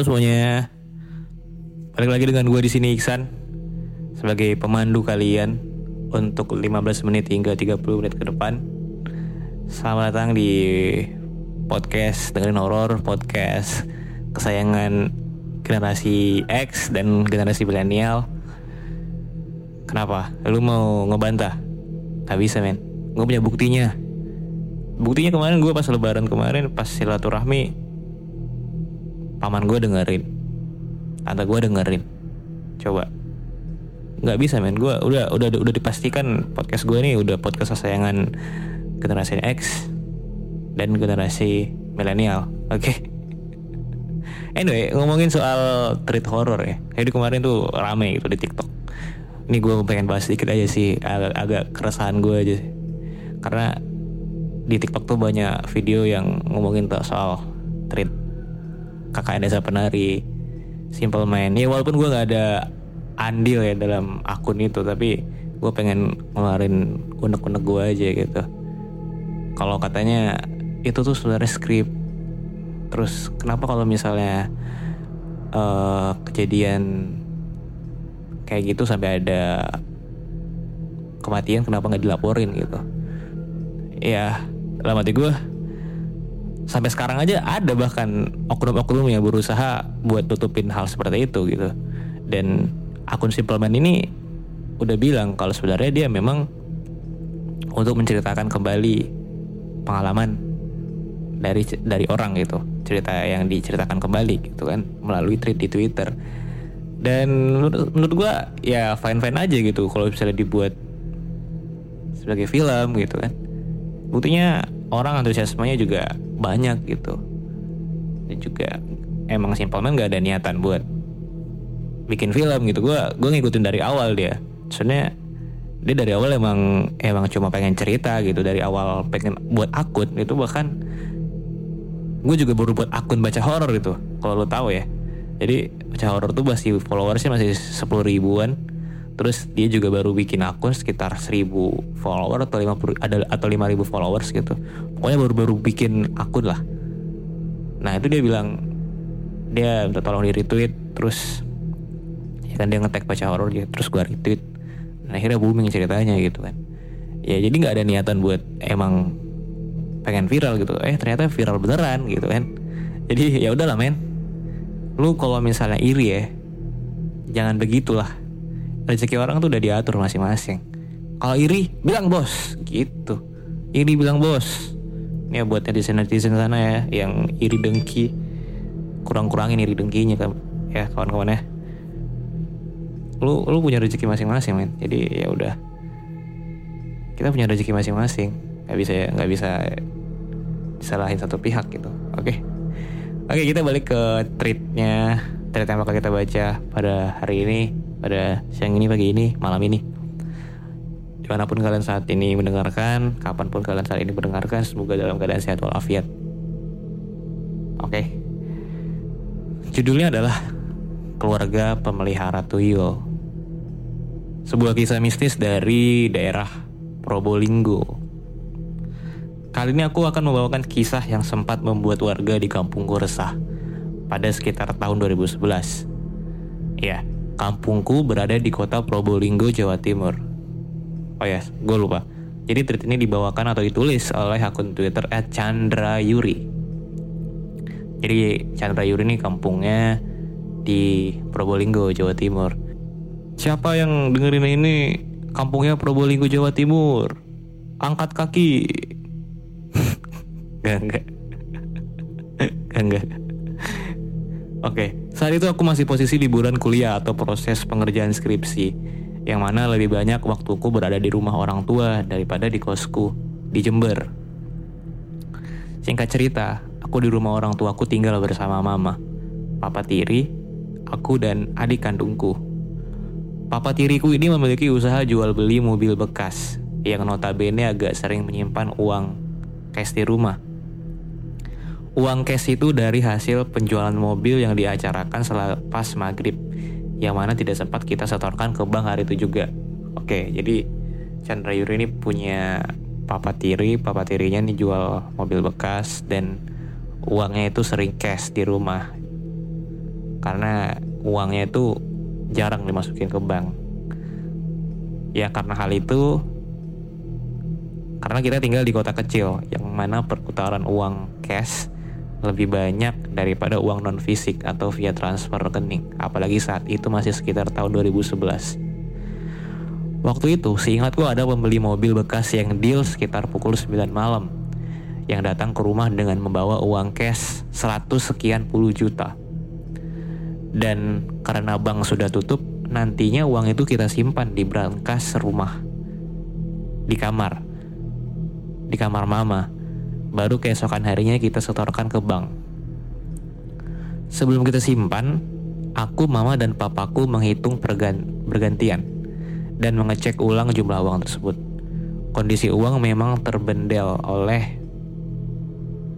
Semuanya. Balik lagi dengan gue di sini Iksan sebagai pemandu kalian untuk 15 menit hingga 30 menit ke depan. Selamat datang di podcast dengerin horor, podcast kesayangan generasi X dan generasi milenial. Kenapa? Lu mau ngebantah? Gak bisa men. Gue punya buktinya. Buktinya kemarin gue pas lebaran kemarin pas silaturahmi paman gue dengerin. Tante gue dengerin. Coba. Nggak bisa men. Gue udah udah udah dipastikan podcast gue ini udah podcast kesayangan generasi X dan generasi milenial. Oke. Okay? anyway ngomongin soal treat horror ya. Jadi kemarin tuh rame gitu di TikTok. Ini gue pengen bahas sedikit aja sih. Agak, agak keresahan gue aja sih. karena di TikTok tuh banyak video yang ngomongin soal treat kakak desa penari. Simple man ya walaupun gue nggak ada andil ya dalam akun itu tapi gue pengen ngeluarin unek-unek gue aja gitu. Kalau katanya itu tuh sebenarnya skrip. Terus kenapa kalau misalnya uh, kejadian kayak gitu sampai ada kematian kenapa nggak dilaporin gitu? Ya dalam hati gue sampai sekarang aja ada bahkan oknum-oknum yang berusaha buat tutupin hal seperti itu gitu. Dan akun Simpleman ini udah bilang kalau sebenarnya dia memang untuk menceritakan kembali pengalaman dari dari orang gitu. Cerita yang diceritakan kembali gitu kan melalui tweet di Twitter. Dan menurut, menurut gue ya fine fine aja gitu. Kalau misalnya dibuat sebagai film gitu kan. Buktinya orang antusiasmenya juga banyak gitu. Dan juga emang Simpleman gak ada niatan buat bikin film gitu. Gue gue ngikutin dari awal dia. Soalnya dia dari awal emang emang cuma pengen cerita gitu. Dari awal pengen buat akun itu bahkan gue juga baru buat akun baca horor gitu kalau lo tahu ya. Jadi baca horor tuh masih followersnya masih sepuluh ribuan terus dia juga baru bikin akun sekitar 1000 follower atau 50 ada atau 5000 followers gitu. Pokoknya baru-baru bikin akun lah. Nah itu dia bilang dia minta tolong di retweet terus ya kan dia ngetek baca horor dia terus gua retweet. Nah akhirnya booming ceritanya gitu kan. Ya jadi nggak ada niatan buat emang pengen viral gitu. Eh ternyata viral beneran gitu kan. Jadi ya udahlah men. Lu kalau misalnya iri ya jangan begitulah rezeki orang tuh udah diatur masing-masing. Kalau iri bilang bos gitu. Iri bilang bos. Ini ya buat netizen netizen sana ya yang iri dengki. Kurang-kurangin iri dengkinya kan ya kawan-kawan ya. Lu lu punya rezeki masing-masing men. Jadi ya udah. Kita punya rezeki masing-masing. Nggak bisa ya nggak bisa disalahin satu pihak gitu. Oke. Okay? oke okay, kita balik ke tweetnya tweet yang bakal kita baca pada hari ini pada siang ini pagi ini malam ini di mana pun kalian saat ini mendengarkan, kapan pun kalian saat ini mendengarkan, semoga dalam keadaan sehat walafiat. Oke. Judulnya adalah Keluarga Pemelihara Tuyul. Sebuah kisah mistis dari daerah Probolinggo. Kali ini aku akan membawakan kisah yang sempat membuat warga di kampungku resah pada sekitar tahun 2011. Ya, kampungku berada di kota Probolinggo, Jawa Timur. Oh ya, gue lupa. Jadi tweet ini dibawakan atau ditulis oleh akun Twitter @chandrayuri. Jadi Chandra Yuri ini kampungnya di Probolinggo, Jawa Timur. Siapa yang dengerin ini kampungnya Probolinggo, Jawa Timur? Angkat kaki. gak, enggak. gak, enggak. Oke, saat itu aku masih posisi liburan kuliah atau proses pengerjaan skripsi, yang mana lebih banyak waktuku berada di rumah orang tua daripada di kosku di Jember. Singkat cerita, aku di rumah orang tuaku tinggal bersama mama, papa tiri, aku dan adik kandungku. Papa tiriku ini memiliki usaha jual beli mobil bekas yang notabene agak sering menyimpan uang cash di rumah. Uang cash itu dari hasil penjualan mobil yang diacarakan selepas maghrib, yang mana tidak sempat kita setorkan ke bank hari itu juga. Oke, jadi Chandra Yuri ini punya papa tiri, papa tirinya nih jual mobil bekas dan uangnya itu sering cash di rumah. Karena uangnya itu jarang dimasukin ke bank. Ya karena hal itu karena kita tinggal di kota kecil yang mana perputaran uang cash lebih banyak daripada uang non fisik atau via transfer rekening, apalagi saat itu masih sekitar tahun 2011. Waktu itu, seingatku ada pembeli mobil bekas yang deal sekitar pukul 9 malam yang datang ke rumah dengan membawa uang cash 100 sekian puluh juta. Dan karena bank sudah tutup, nantinya uang itu kita simpan di brankas rumah. Di kamar. Di kamar mama baru keesokan harinya kita setorkan ke bank. Sebelum kita simpan, aku, mama, dan papaku menghitung bergantian dan mengecek ulang jumlah uang tersebut. Kondisi uang memang terbendel oleh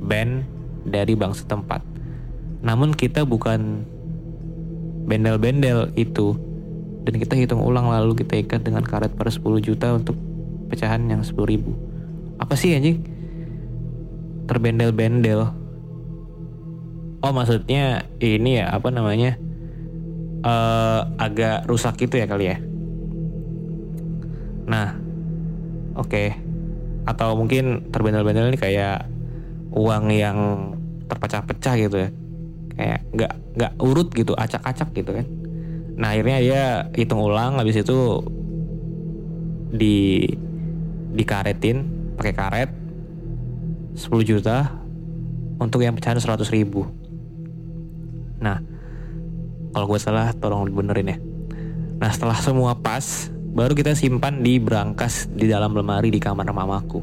band dari bank setempat. Namun kita bukan bendel-bendel itu dan kita hitung ulang lalu kita ikat dengan karet per 10 juta untuk pecahan yang 10 ribu. Apa sih anjing? Terbendel-bendel. Oh maksudnya ini ya apa namanya uh, agak rusak gitu ya kali ya. Nah, oke. Okay. Atau mungkin terbendel-bendel ini kayak uang yang terpecah-pecah gitu ya. Kayak nggak nggak urut gitu, acak-acak gitu kan. Nah akhirnya dia hitung ulang, habis itu di dikaretin pakai karet 10 juta untuk yang pecahan 100 ribu. Nah, kalau gue salah tolong benerin ya. Nah setelah semua pas, baru kita simpan di brankas di dalam lemari di kamar mamaku.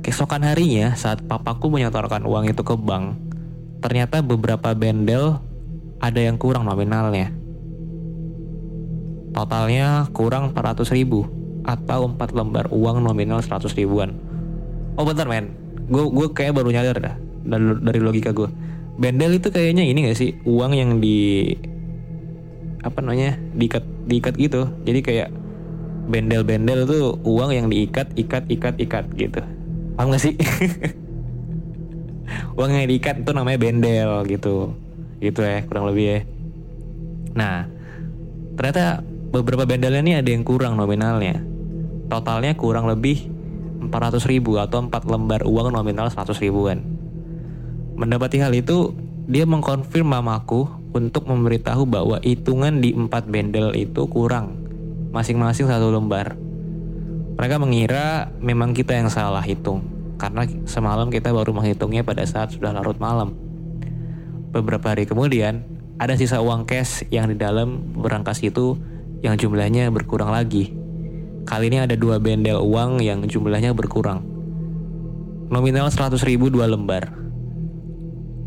Keesokan harinya saat papaku menyetorkan uang itu ke bank, ternyata beberapa bendel ada yang kurang nominalnya. Totalnya kurang 400 ribu atau 4 lembar uang nominal 100 ribuan. Oh bentar men, gue gue kayak baru nyadar dah dari, dari logika gue bendel itu kayaknya ini gak sih? Uang yang di apa namanya diikat diikat gitu. Jadi kayak bendel-bendel tuh uang yang diikat ikat ikat ikat gitu. Paham gak sih? Uang yang diikat itu namanya bendel gitu. Gitu ya kurang lebih ya. Nah ternyata beberapa bendelnya ini ada yang kurang nominalnya. Totalnya kurang lebih 400 ribu atau 4 lembar uang nominal 100 ribuan. Mendapati hal itu, dia mengkonfirm mamaku untuk memberitahu bahwa hitungan di 4 bendel itu kurang, masing-masing satu lembar. Mereka mengira memang kita yang salah hitung, karena semalam kita baru menghitungnya pada saat sudah larut malam. Beberapa hari kemudian, ada sisa uang cash yang di dalam berangkas itu yang jumlahnya berkurang lagi Kali ini ada dua bendel uang yang jumlahnya berkurang. Nominal 100 ribu dua lembar.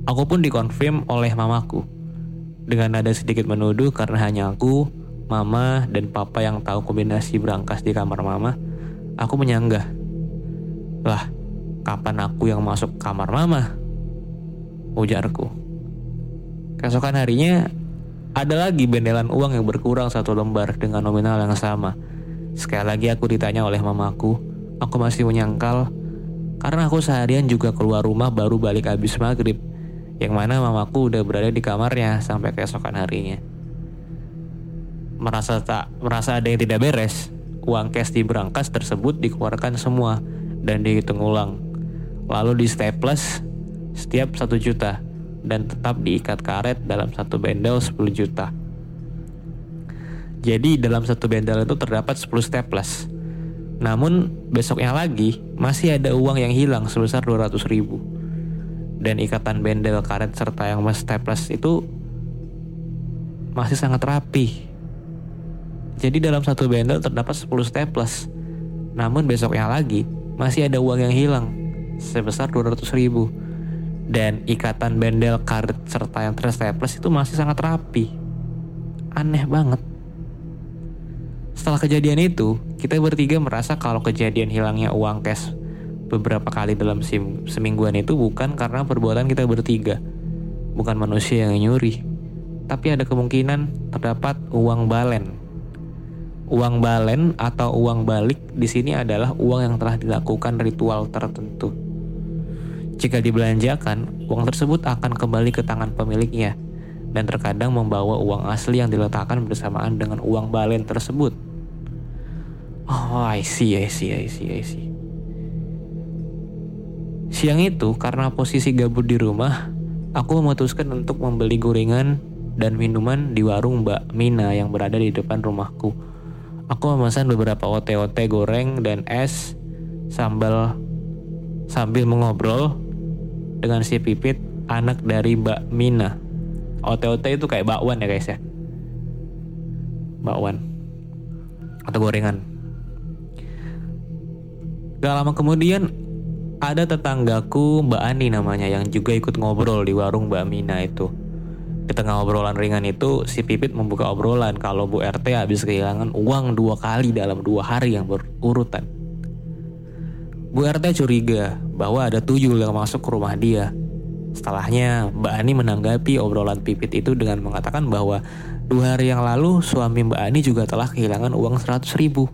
Aku pun dikonfirm oleh mamaku. Dengan nada sedikit menuduh karena hanya aku, mama, dan papa yang tahu kombinasi berangkas di kamar mama. Aku menyanggah. Lah, kapan aku yang masuk kamar mama? Ujarku. Keesokan harinya, ada lagi bendelan uang yang berkurang satu lembar dengan nominal yang sama. Sekali lagi aku ditanya oleh mamaku, aku masih menyangkal karena aku seharian juga keluar rumah baru balik habis maghrib, yang mana mamaku udah berada di kamarnya sampai keesokan harinya. Merasa tak merasa ada yang tidak beres, uang cash di berangkas tersebut dikeluarkan semua dan dihitung ulang. Lalu di staples setiap satu juta dan tetap diikat karet dalam satu bendel 10 juta. Jadi dalam satu bendel itu terdapat 10 staples. Namun besoknya lagi masih ada uang yang hilang sebesar 200 ribu. Dan ikatan bendel karet serta yang staples itu masih sangat rapi. Jadi dalam satu bendel terdapat 10 staples. Namun besoknya lagi masih ada uang yang hilang sebesar 200 ribu. Dan ikatan bendel karet serta yang terstaples itu masih sangat rapi. Aneh banget. Setelah kejadian itu, kita bertiga merasa kalau kejadian hilangnya uang cash beberapa kali dalam semingguan itu bukan karena perbuatan kita bertiga. Bukan manusia yang nyuri. Tapi ada kemungkinan terdapat uang balen. Uang balen atau uang balik di sini adalah uang yang telah dilakukan ritual tertentu. Jika dibelanjakan, uang tersebut akan kembali ke tangan pemiliknya dan terkadang membawa uang asli yang diletakkan bersamaan dengan uang balen tersebut. Oh, I see, I see, I see, I see. Siang itu, karena posisi gabut di rumah, aku memutuskan untuk membeli gorengan dan minuman di warung Mbak Mina yang berada di depan rumahku. Aku memesan beberapa ote-ote goreng dan es sambal sambil mengobrol dengan si Pipit, anak dari Mbak Mina. OT-OT itu kayak bakwan ya guys ya. Bakwan. Atau gorengan. Gak lama kemudian ada tetanggaku Mbak Ani namanya yang juga ikut ngobrol di warung Mbak Mina itu. Di tengah obrolan ringan itu, si Pipit membuka obrolan kalau Bu RT habis kehilangan uang dua kali dalam dua hari yang berurutan. Bu RT curiga bahwa ada tuyul yang masuk ke rumah dia Setelahnya, Mbak Ani menanggapi obrolan Pipit itu dengan mengatakan bahwa dua hari yang lalu suami Mbak Ani juga telah kehilangan uang 100 ribu.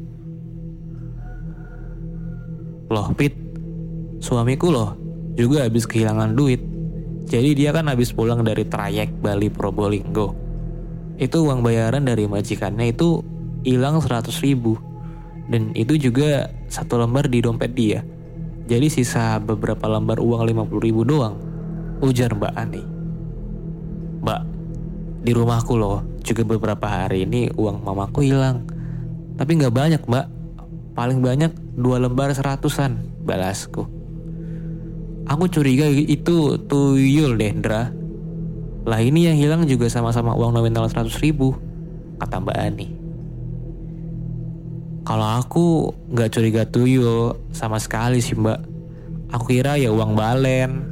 Loh Pit, suamiku loh juga habis kehilangan duit. Jadi dia kan habis pulang dari trayek Bali Probolinggo. Itu uang bayaran dari majikannya itu hilang 100 ribu. Dan itu juga satu lembar di dompet dia. Jadi sisa beberapa lembar uang 50 ribu doang ujar Mbak Ani. Mbak, di rumahku loh, juga beberapa hari ini uang mamaku hilang. Tapi nggak banyak mbak, paling banyak dua lembar seratusan, balasku. Aku curiga itu tuyul deh, Ndra. Lah ini yang hilang juga sama-sama uang nominal 100 ribu, kata Mbak Ani. Kalau aku nggak curiga tuyul sama sekali sih mbak. Aku kira ya uang balen,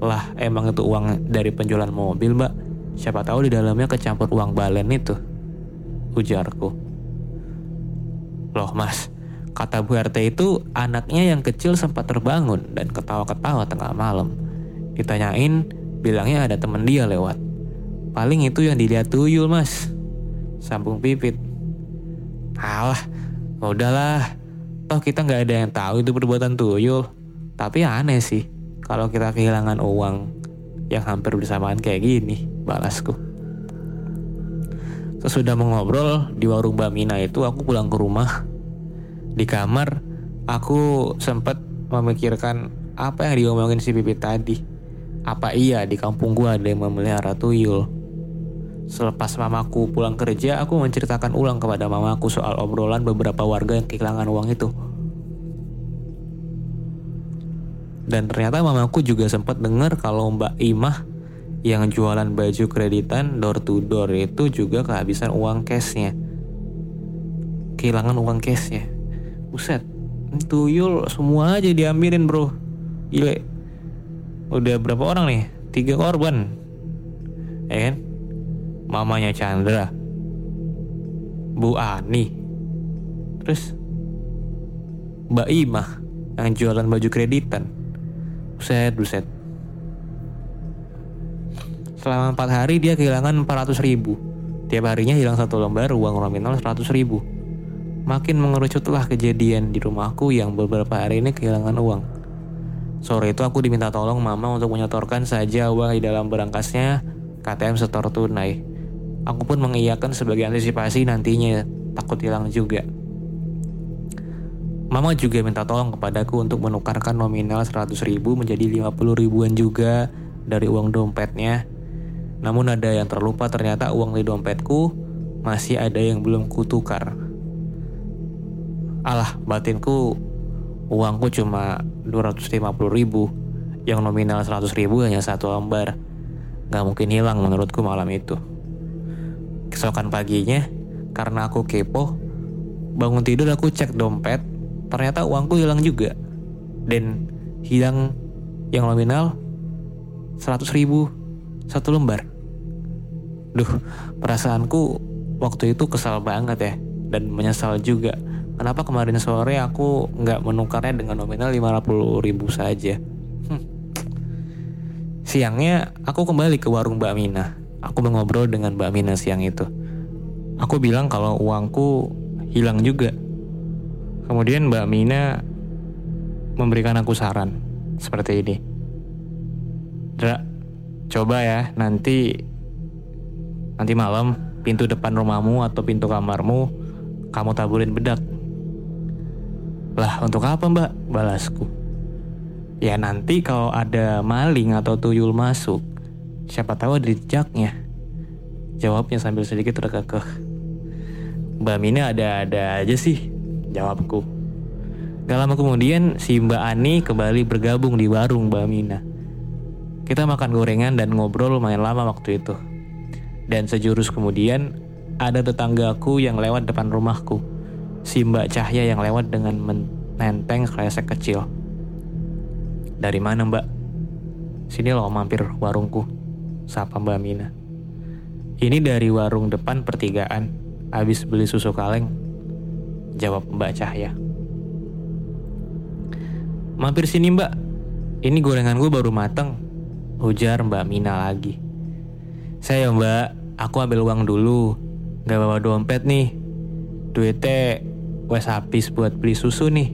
lah emang itu uang dari penjualan mobil mbak Siapa tahu di dalamnya kecampur uang balen itu Ujarku Loh mas Kata Bu RT itu anaknya yang kecil sempat terbangun dan ketawa-ketawa tengah malam. Ditanyain bilangnya ada temen dia lewat. Paling itu yang dilihat tuyul mas. Sambung pipit. Alah udahlah. Toh kita nggak ada yang tahu itu perbuatan tuyul. Tapi aneh sih kalau kita kehilangan uang yang hampir bersamaan kayak gini, balasku. Sesudah mengobrol di warung Mbak Mina itu, aku pulang ke rumah. Di kamar, aku sempat memikirkan apa yang diomongin si Pipit tadi. Apa iya di kampung gua ada yang memelihara tuyul? Selepas mamaku pulang kerja, aku menceritakan ulang kepada mamaku soal obrolan beberapa warga yang kehilangan uang itu. Dan ternyata mamaku juga sempat dengar kalau Mbak Imah yang jualan baju kreditan door to door itu juga kehabisan uang cashnya. Kehilangan uang cashnya. Buset, tuyul semua aja diambilin bro. Gile. Udah berapa orang nih? Tiga korban. Ya kan? Mamanya Chandra. Bu Ani. Terus Mbak Imah yang jualan baju kreditan. Buset, buset. Selama 4 hari dia kehilangan 400 ribu. Tiap harinya hilang satu lembar uang nominal 100 ribu. Makin mengerucutlah kejadian di rumahku yang beberapa hari ini kehilangan uang. Sore itu aku diminta tolong mama untuk menyetorkan saja uang di dalam berangkasnya KTM setor tunai. Aku pun mengiyakan sebagai antisipasi nantinya takut hilang juga. Mama juga minta tolong kepadaku untuk menukarkan nominal 100 ribu menjadi 50 ribuan juga dari uang dompetnya. Namun ada yang terlupa ternyata uang di dompetku masih ada yang belum kutukar. Alah batinku uangku cuma 250 ribu yang nominal 100 ribu hanya satu lembar. Gak mungkin hilang menurutku malam itu. Keesokan paginya, karena aku kepo, bangun tidur aku cek dompet, ternyata uangku hilang juga. Dan hilang yang nominal 100 ribu satu lembar. Duh, perasaanku waktu itu kesal banget ya, dan menyesal juga. Kenapa kemarin sore aku nggak menukarnya dengan nominal 50 ribu saja? Hmm. Siangnya aku kembali ke warung Mbak Mina. Aku mengobrol dengan Mbak Mina siang itu. Aku bilang kalau uangku hilang juga. Kemudian Mbak Mina memberikan aku saran seperti ini. Dra, coba ya nanti nanti malam pintu depan rumahmu atau pintu kamarmu kamu taburin bedak. Lah untuk apa mbak? Balasku. Ya nanti kalau ada maling atau tuyul masuk, siapa tahu ada jejaknya. Jawabnya sambil sedikit terkekeh. Mbak Mina ada-ada aja sih, jawabku. Gak lama kemudian si Mbak Ani kembali bergabung di warung Mbak Mina. Kita makan gorengan dan ngobrol lumayan lama waktu itu. Dan sejurus kemudian ada tetanggaku yang lewat depan rumahku. Si Mbak Cahya yang lewat dengan menenteng kresek kecil. Dari mana mbak? Sini loh mampir warungku. Sapa Mbak Mina. Ini dari warung depan pertigaan. Habis beli susu kaleng. Jawab Mbak Cahya. Mampir sini mbak. Ini gorengan gue baru mateng. Ujar Mbak Mina lagi. Saya mbak, aku ambil uang dulu. Gak bawa dompet nih. Duitnya wes habis buat beli susu nih.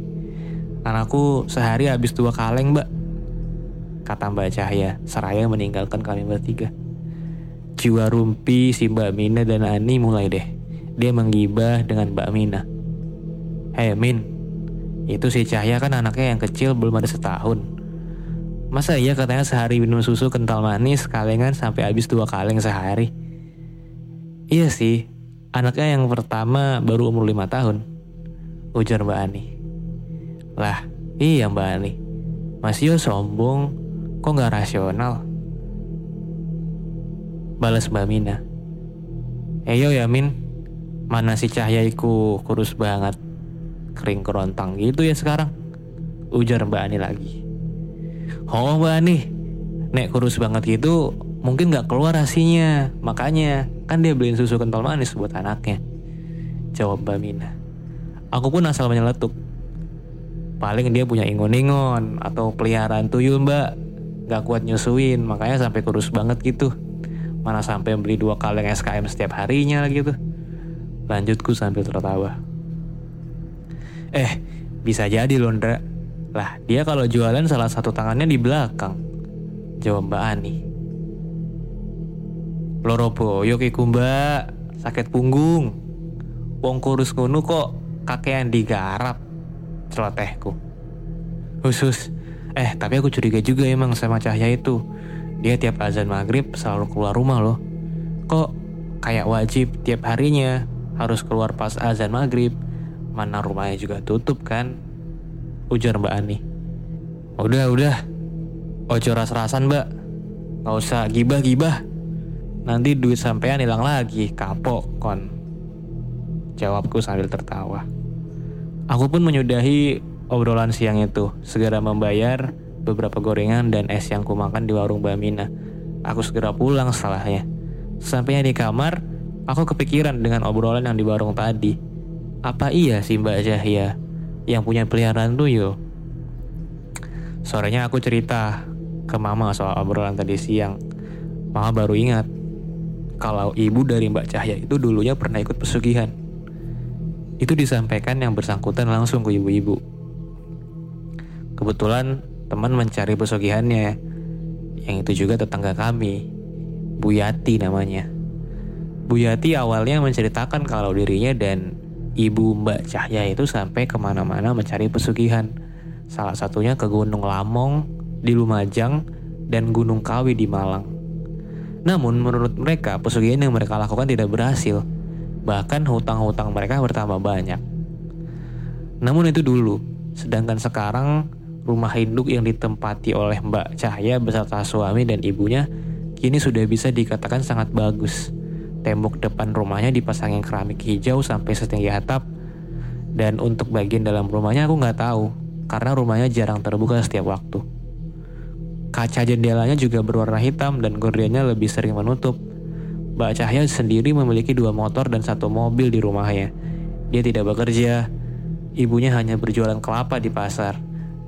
Anakku sehari habis dua kaleng mbak. Kata Mbak Cahya, seraya meninggalkan kami bertiga. Jiwa rumpi si Mbak Mina dan Ani mulai deh. Dia menggibah dengan Mbak Mina. Hei Min, itu si Cahya kan anaknya yang kecil belum ada setahun. Masa iya katanya sehari minum susu kental manis kalengan sampai habis dua kaleng sehari? Iya sih, anaknya yang pertama baru umur lima tahun. Ujar Mbak Ani. Lah, iya Mbak Ani. Mas Yo sombong, kok nggak rasional? Balas Mbak Mina. Eyo ya Min, mana si Cahyaiku kurus banget. Kering kerontang gitu ya sekarang. Ujar Mbak Ani lagi. Oh Mbak Ani, nek kurus banget gitu mungkin gak keluar asinya. Makanya kan dia beliin susu kental manis buat anaknya. Jawab Mbak Mina. Aku pun asal menyeletuk. Paling dia punya ingon-ingon atau peliharaan tuyul mbak. Gak kuat nyusuin, makanya sampai kurus banget gitu. Mana sampai beli dua kaleng SKM setiap harinya gitu. Lanjutku sambil tertawa. Eh, bisa jadi Londra. Lah, dia kalau jualan salah satu tangannya di belakang. Jawab Mbak Ani. Loro boyo iku mbak, sakit punggung. Wong kurus ngono kok kakean digarap. Celotehku. Khusus. Eh, tapi aku curiga juga emang sama Cahya itu. Dia tiap azan maghrib selalu keluar rumah loh. Kok kayak wajib tiap harinya harus keluar pas azan maghrib. Mana rumahnya juga tutup kan? Ujar Mbak Ani. Udah, udah. Ojo ras-rasan mbak. Gak usah gibah-gibah. Nanti duit sampean hilang lagi, kapok kon. Jawabku sambil tertawa. Aku pun menyudahi obrolan siang itu, segera membayar beberapa gorengan dan es yang kumakan di warung Mbak Mina. Aku segera pulang setelahnya. Sampainya di kamar, aku kepikiran dengan obrolan yang di warung tadi. Apa iya si Mbak Zahia yang punya peliharaan tuyul. Sorenya aku cerita ke mama soal obrolan tadi siang. Mama baru ingat kalau ibu dari Mbak Cahya itu dulunya pernah ikut pesugihan. Itu disampaikan yang bersangkutan langsung ke ibu-ibu. Kebetulan teman mencari pesugihannya, yang itu juga tetangga kami, Bu Yati namanya. Bu Yati awalnya menceritakan kalau dirinya dan ibu Mbak Cahya itu sampai ke mana-mana mencari pesugihan. Salah satunya ke Gunung Lamong di Lumajang dan Gunung Kawi di Malang. Namun menurut mereka pesugihan yang mereka lakukan tidak berhasil. Bahkan hutang-hutang mereka bertambah banyak. Namun itu dulu, sedangkan sekarang rumah induk yang ditempati oleh Mbak Cahya beserta suami dan ibunya kini sudah bisa dikatakan sangat bagus. Tembok depan rumahnya dipasangin keramik hijau sampai setinggi atap. Dan untuk bagian dalam rumahnya aku nggak tahu, karena rumahnya jarang terbuka setiap waktu. Kaca jendelanya juga berwarna hitam dan gordennya lebih sering menutup. Mbak Cahya sendiri memiliki dua motor dan satu mobil di rumahnya. Dia tidak bekerja, ibunya hanya berjualan kelapa di pasar,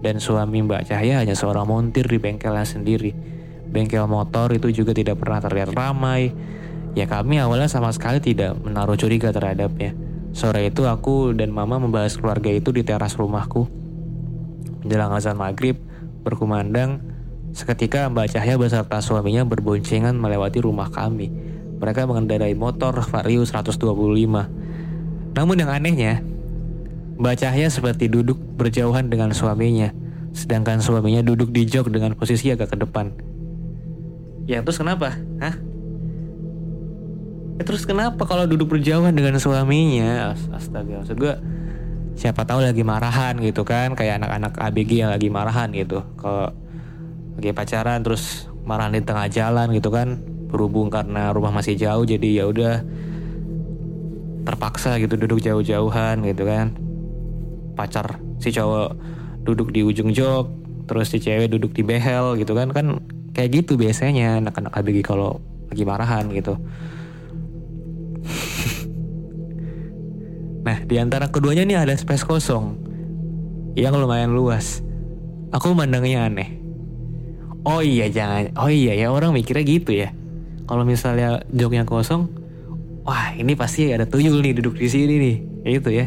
dan suami Mbak Cahya hanya seorang montir di bengkelnya sendiri. Bengkel motor itu juga tidak pernah terlihat ramai, Ya kami awalnya sama sekali tidak menaruh curiga terhadapnya. Sore itu aku dan mama membahas keluarga itu di teras rumahku. Menjelang azan maghrib, berkumandang, seketika Mbak Cahya beserta suaminya berboncengan melewati rumah kami. Mereka mengendarai motor Vario 125. Namun yang anehnya, Mbak Cahya seperti duduk berjauhan dengan suaminya, sedangkan suaminya duduk di jok dengan posisi agak ke depan. Ya terus kenapa? Hah? Ya, terus kenapa kalau duduk berjauhan dengan suaminya? Astaga, maksud gue siapa tahu lagi marahan gitu kan, kayak anak-anak ABG yang lagi marahan gitu. Kalau lagi pacaran terus marahan di tengah jalan gitu kan, berhubung karena rumah masih jauh jadi ya udah terpaksa gitu duduk jauh-jauhan gitu kan. Pacar si cowok duduk di ujung jok, terus si cewek duduk di behel gitu kan kan kayak gitu biasanya anak-anak ABG kalau lagi marahan gitu. Nah, di antara keduanya nih ada space kosong yang lumayan luas. Aku memandangnya aneh. Oh iya jangan. Oh iya ya orang mikirnya gitu ya. Kalau misalnya joknya kosong, wah ini pasti ada tuyul nih duduk di sini nih. Itu ya.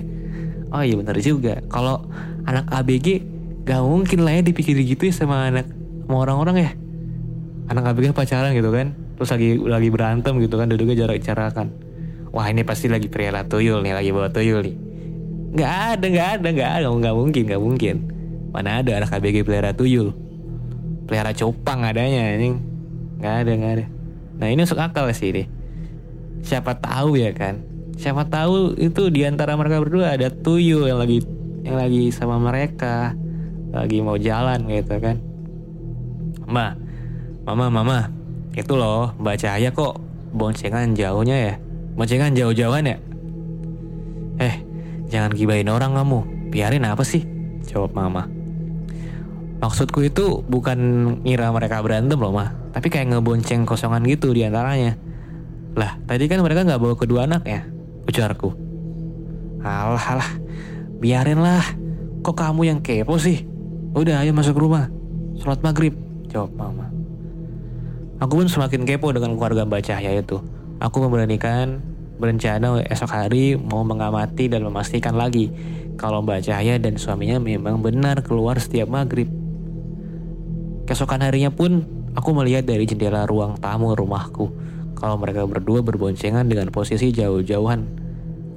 Oh iya benar juga. Kalau anak ABG gak mungkin lah ya dipikir gitu ya sama anak sama orang-orang ya. Anak ABG pacaran gitu kan. Terus lagi lagi berantem gitu kan duduknya jarak-jarakan wah ini pasti lagi pelihara tuyul nih lagi bawa tuyul nih nggak ada nggak ada nggak ada nggak mungkin nggak mungkin mana ada anak KBG pelihara tuyul pelihara cupang adanya ini nggak ada nggak ada nah ini masuk akal sih ini siapa tahu ya kan siapa tahu itu di antara mereka berdua ada tuyul yang lagi yang lagi sama mereka lagi mau jalan gitu kan Ma, mama mama itu loh mbak Cahaya kok boncengan jauhnya ya Boncengan jauh-jauhan ya? Eh, jangan gibain orang kamu. Biarin apa sih? Jawab mama. Maksudku itu bukan ngira mereka berantem loh mah. Tapi kayak ngebonceng kosongan gitu di antaranya. Lah, tadi kan mereka nggak bawa kedua anak ya? Ujarku. Alah, alah. Biarin lah. Kok kamu yang kepo sih? Udah, ayo masuk rumah. Sholat maghrib. Jawab mama. Aku pun semakin kepo dengan keluarga Mbak Cahya itu. Aku memberanikan berencana esok hari mau mengamati dan memastikan lagi kalau Mbak Cahaya dan suaminya memang benar keluar setiap maghrib. Keesokan harinya pun aku melihat dari jendela ruang tamu rumahku kalau mereka berdua berboncengan dengan posisi jauh-jauhan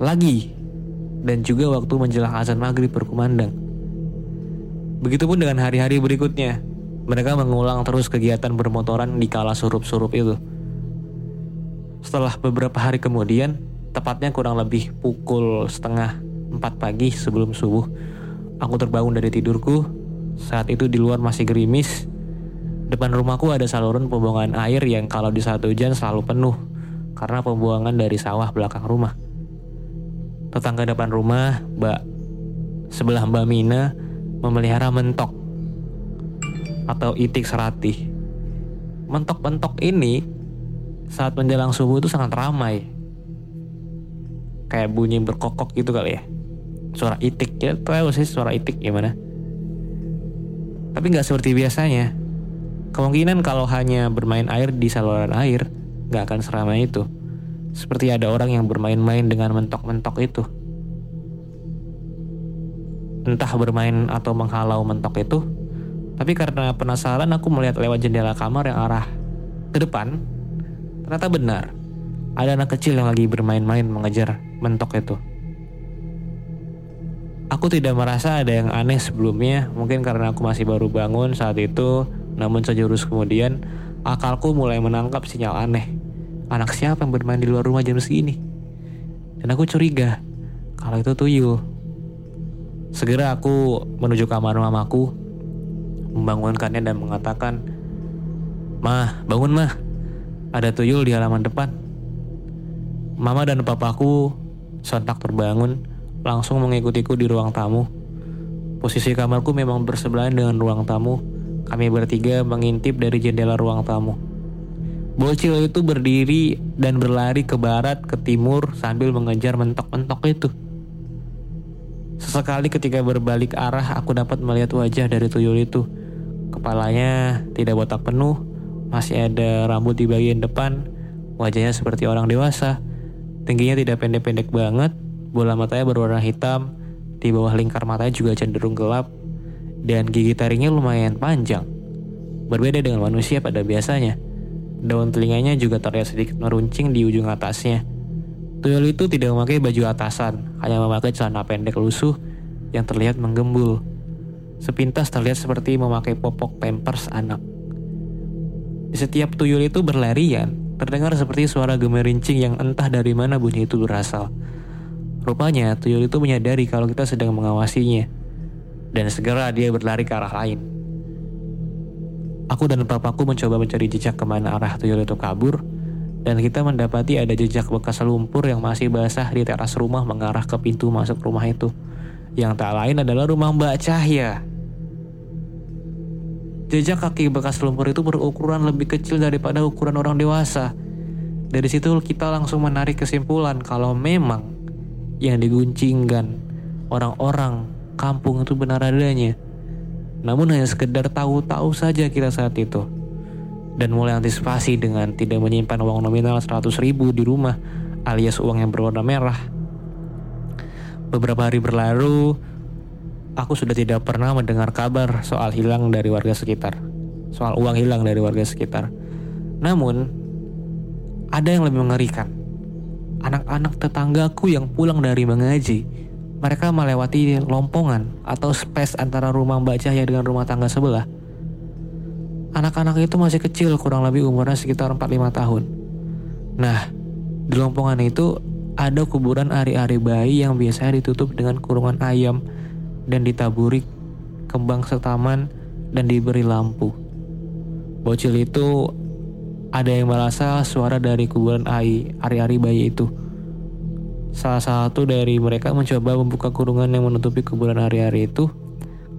lagi dan juga waktu menjelang azan maghrib berkumandang. Begitupun dengan hari-hari berikutnya, mereka mengulang terus kegiatan bermotoran di kala surup-surup itu. Setelah beberapa hari kemudian, tepatnya kurang lebih pukul setengah empat pagi sebelum subuh, aku terbangun dari tidurku. Saat itu di luar masih gerimis. Depan rumahku ada saluran pembuangan air yang kalau di saat hujan selalu penuh karena pembuangan dari sawah belakang rumah. Tetangga depan rumah, Mbak sebelah Mbak Mina memelihara mentok atau itik serati. Mentok-mentok ini saat menjelang subuh itu sangat ramai. Kayak bunyi berkokok gitu kali ya. suara itik ya tahu sih suara itik gimana tapi nggak seperti biasanya kemungkinan kalau hanya bermain air di saluran air nggak akan seramai itu. Seperti ada orang yang bermain-main dengan mentok-mentok itu. Entah bermain atau menghalau mentok itu tapi karena penasaran aku melihat lewat jendela kamar yang arah ke depan. Ternyata benar ada anak kecil yang lagi bermain-main mengejar mentok itu. Aku tidak merasa ada yang aneh sebelumnya, mungkin karena aku masih baru bangun saat itu, namun sejurus kemudian, akalku mulai menangkap sinyal aneh. Anak siapa yang bermain di luar rumah jam segini? Dan aku curiga, kalau itu tuyul. Segera aku menuju kamar mamaku, membangunkannya dan mengatakan, Mah, bangun mah, ada tuyul di halaman depan. Mama dan papaku sontak terbangun, langsung mengikutiku di ruang tamu. Posisi kamarku memang bersebelahan dengan ruang tamu. Kami bertiga mengintip dari jendela ruang tamu. Bocil itu berdiri dan berlari ke barat, ke timur sambil mengejar mentok-mentok itu. Sesekali ketika berbalik arah, aku dapat melihat wajah dari tuyul itu. Kepalanya tidak botak penuh, masih ada rambut di bagian depan, wajahnya seperti orang dewasa. Tingginya tidak pendek-pendek banget, Bola matanya berwarna hitam, di bawah lingkar matanya juga cenderung gelap, dan gigi taringnya lumayan panjang. Berbeda dengan manusia pada biasanya. Daun telinganya juga terlihat sedikit meruncing di ujung atasnya. Tuyul itu tidak memakai baju atasan, hanya memakai celana pendek lusuh yang terlihat menggembul. Sepintas terlihat seperti memakai popok pampers anak. Di setiap tuyul itu berlarian, terdengar seperti suara gemerincing yang entah dari mana bunyi itu berasal. Rupanya tuyul itu menyadari kalau kita sedang mengawasinya. Dan segera dia berlari ke arah lain. Aku dan papaku mencoba mencari jejak ke mana arah tuyul itu kabur. Dan kita mendapati ada jejak bekas lumpur yang masih basah di teras rumah mengarah ke pintu masuk rumah itu. Yang tak lain adalah rumah Mbak Cahya. Jejak kaki bekas lumpur itu berukuran lebih kecil daripada ukuran orang dewasa. Dari situ kita langsung menarik kesimpulan kalau memang yang diguncingkan orang-orang kampung itu benar adanya. Namun hanya sekedar tahu-tahu saja kita saat itu. Dan mulai antisipasi dengan tidak menyimpan uang nominal 100 ribu di rumah alias uang yang berwarna merah. Beberapa hari berlalu, aku sudah tidak pernah mendengar kabar soal hilang dari warga sekitar. Soal uang hilang dari warga sekitar. Namun, ada yang lebih mengerikan anak-anak tetanggaku yang pulang dari mengaji, mereka melewati lompongan atau space antara rumah Mbak Cahya dengan rumah tangga sebelah. Anak-anak itu masih kecil, kurang lebih umurnya sekitar 4-5 tahun. Nah, di lompongan itu ada kuburan ari-ari bayi yang biasanya ditutup dengan kurungan ayam dan ditaburi kembang setaman dan diberi lampu. Bocil itu ada yang merasa suara dari kuburan ai, ari-ari bayi itu. Salah satu dari mereka mencoba membuka kurungan yang menutupi kuburan ari-ari itu.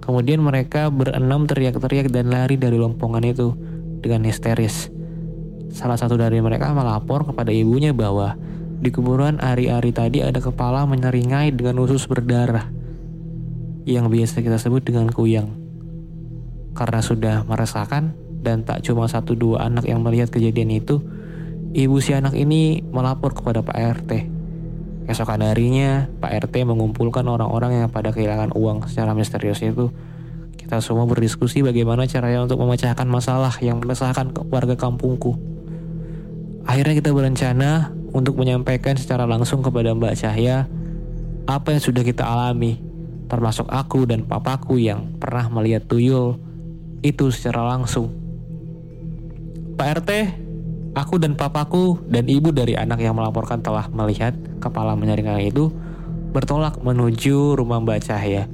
Kemudian mereka berenam teriak-teriak dan lari dari lompongan itu dengan histeris. Salah satu dari mereka melapor kepada ibunya bahwa di kuburan ari-ari tadi ada kepala menyeringai dengan usus berdarah yang biasa kita sebut dengan kuyang. Karena sudah meresahkan, dan tak cuma satu dua anak yang melihat kejadian itu, ibu si anak ini melapor kepada Pak RT. Kesokan harinya, Pak RT mengumpulkan orang-orang yang pada kehilangan uang secara misterius itu. Kita semua berdiskusi bagaimana caranya untuk memecahkan masalah yang meresahkan warga kampungku. Akhirnya kita berencana untuk menyampaikan secara langsung kepada Mbak Cahya apa yang sudah kita alami, termasuk aku dan papaku yang pernah melihat tuyul itu secara langsung. Pak RT, aku dan papaku dan ibu dari anak yang melaporkan telah melihat kepala menyeringai itu bertolak menuju rumah Mbak Cahya.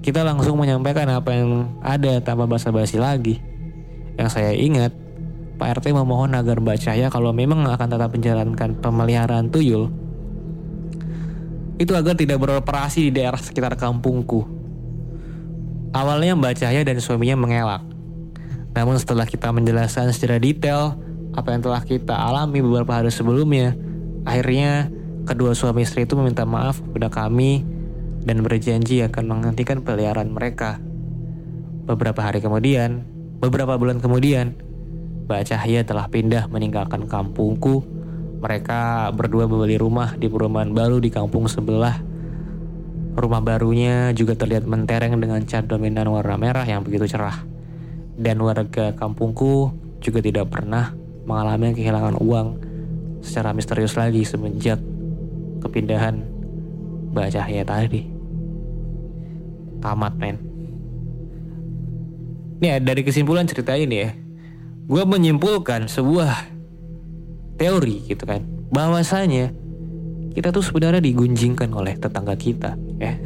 Kita langsung menyampaikan apa yang ada tanpa basa-basi lagi. Yang saya ingat, Pak RT memohon agar Mbak Cahya kalau memang akan tetap menjalankan pemeliharaan tuyul, itu agar tidak beroperasi di daerah sekitar kampungku. Awalnya Mbak Cahya dan suaminya mengelak, namun setelah kita menjelaskan secara detail apa yang telah kita alami beberapa hari sebelumnya, akhirnya kedua suami istri itu meminta maaf kepada kami dan berjanji akan menghentikan peliharaan mereka. Beberapa hari kemudian, beberapa bulan kemudian, Mbak Cahya telah pindah meninggalkan kampungku. Mereka berdua membeli rumah di perumahan baru di kampung sebelah. Rumah barunya juga terlihat mentereng dengan cat dominan warna merah yang begitu cerah. Dan warga kampungku juga tidak pernah mengalami kehilangan uang secara misterius lagi semenjak kepindahan Mbak Cahya tadi. Tamat men. Nih dari kesimpulan cerita ini ya, gue menyimpulkan sebuah teori gitu kan, bahwasanya kita tuh sebenarnya digunjingkan oleh tetangga kita ya.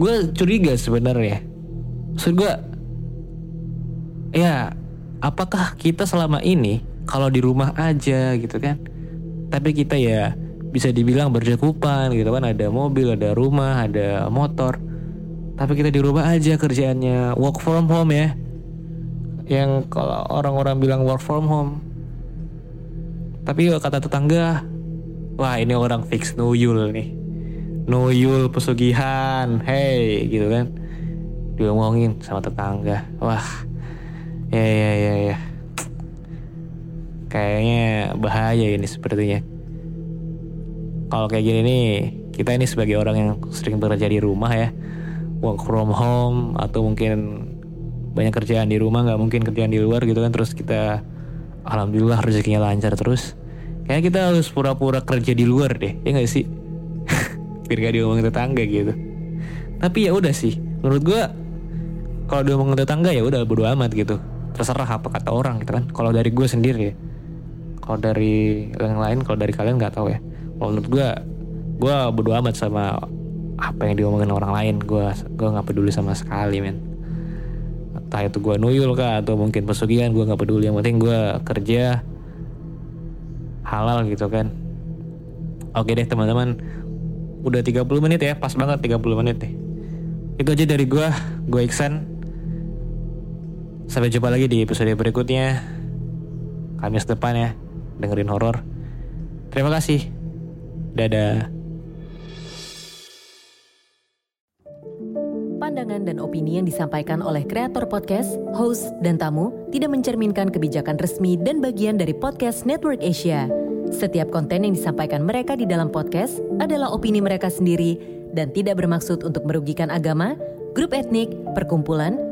gue curiga sebenarnya. Maksud gue, ya apakah kita selama ini kalau di rumah aja gitu kan, tapi kita ya bisa dibilang berjakupan gitu kan, ada mobil, ada rumah, ada motor. Tapi kita di rumah aja kerjaannya. Work from home ya. Yang kalau orang-orang bilang work from home. Tapi kata tetangga wah ini orang fix nuyul nih. Nuyul pesugihan. Hey gitu kan. Diomongin sama tetangga. Wah ya ya ya ya kayaknya bahaya ini sepertinya. Kalau kayak gini nih kita ini sebagai orang yang sering bekerja di rumah ya. Work from home atau mungkin banyak kerjaan di rumah nggak mungkin kerjaan di luar gitu kan. Terus kita alhamdulillah rezekinya lancar terus. Kayak kita harus pura-pura kerja di luar deh ya nggak sih? Biar gak diomongin tetangga gitu. Tapi ya udah sih menurut gua kalau diomongin tetangga ya udah bodo amat gitu terserah apa kata orang gitu kan. Kalau dari gue sendiri kalau dari yang lain kalau dari kalian nggak tahu ya. Kalau menurut gue gue bodo amat sama apa yang diomongin orang lain. Gue gue nggak peduli sama sekali men. Entah itu gue nuyul kah atau mungkin pesugihan gue nggak peduli. Yang penting gue kerja halal gitu kan. Oke deh teman-teman. Udah 30 menit ya pas banget 30 menit deh itu aja dari gue gue Iksan sampai jumpa lagi di episode berikutnya. Kamis depan ya dengerin horor. Terima kasih. Dadah. Pandangan dan opini yang disampaikan oleh kreator podcast, host, dan tamu tidak mencerminkan kebijakan resmi dan bagian dari podcast Network Asia. Setiap konten yang disampaikan mereka di dalam podcast adalah opini mereka sendiri dan tidak bermaksud untuk merugikan agama, grup etnik, perkumpulan,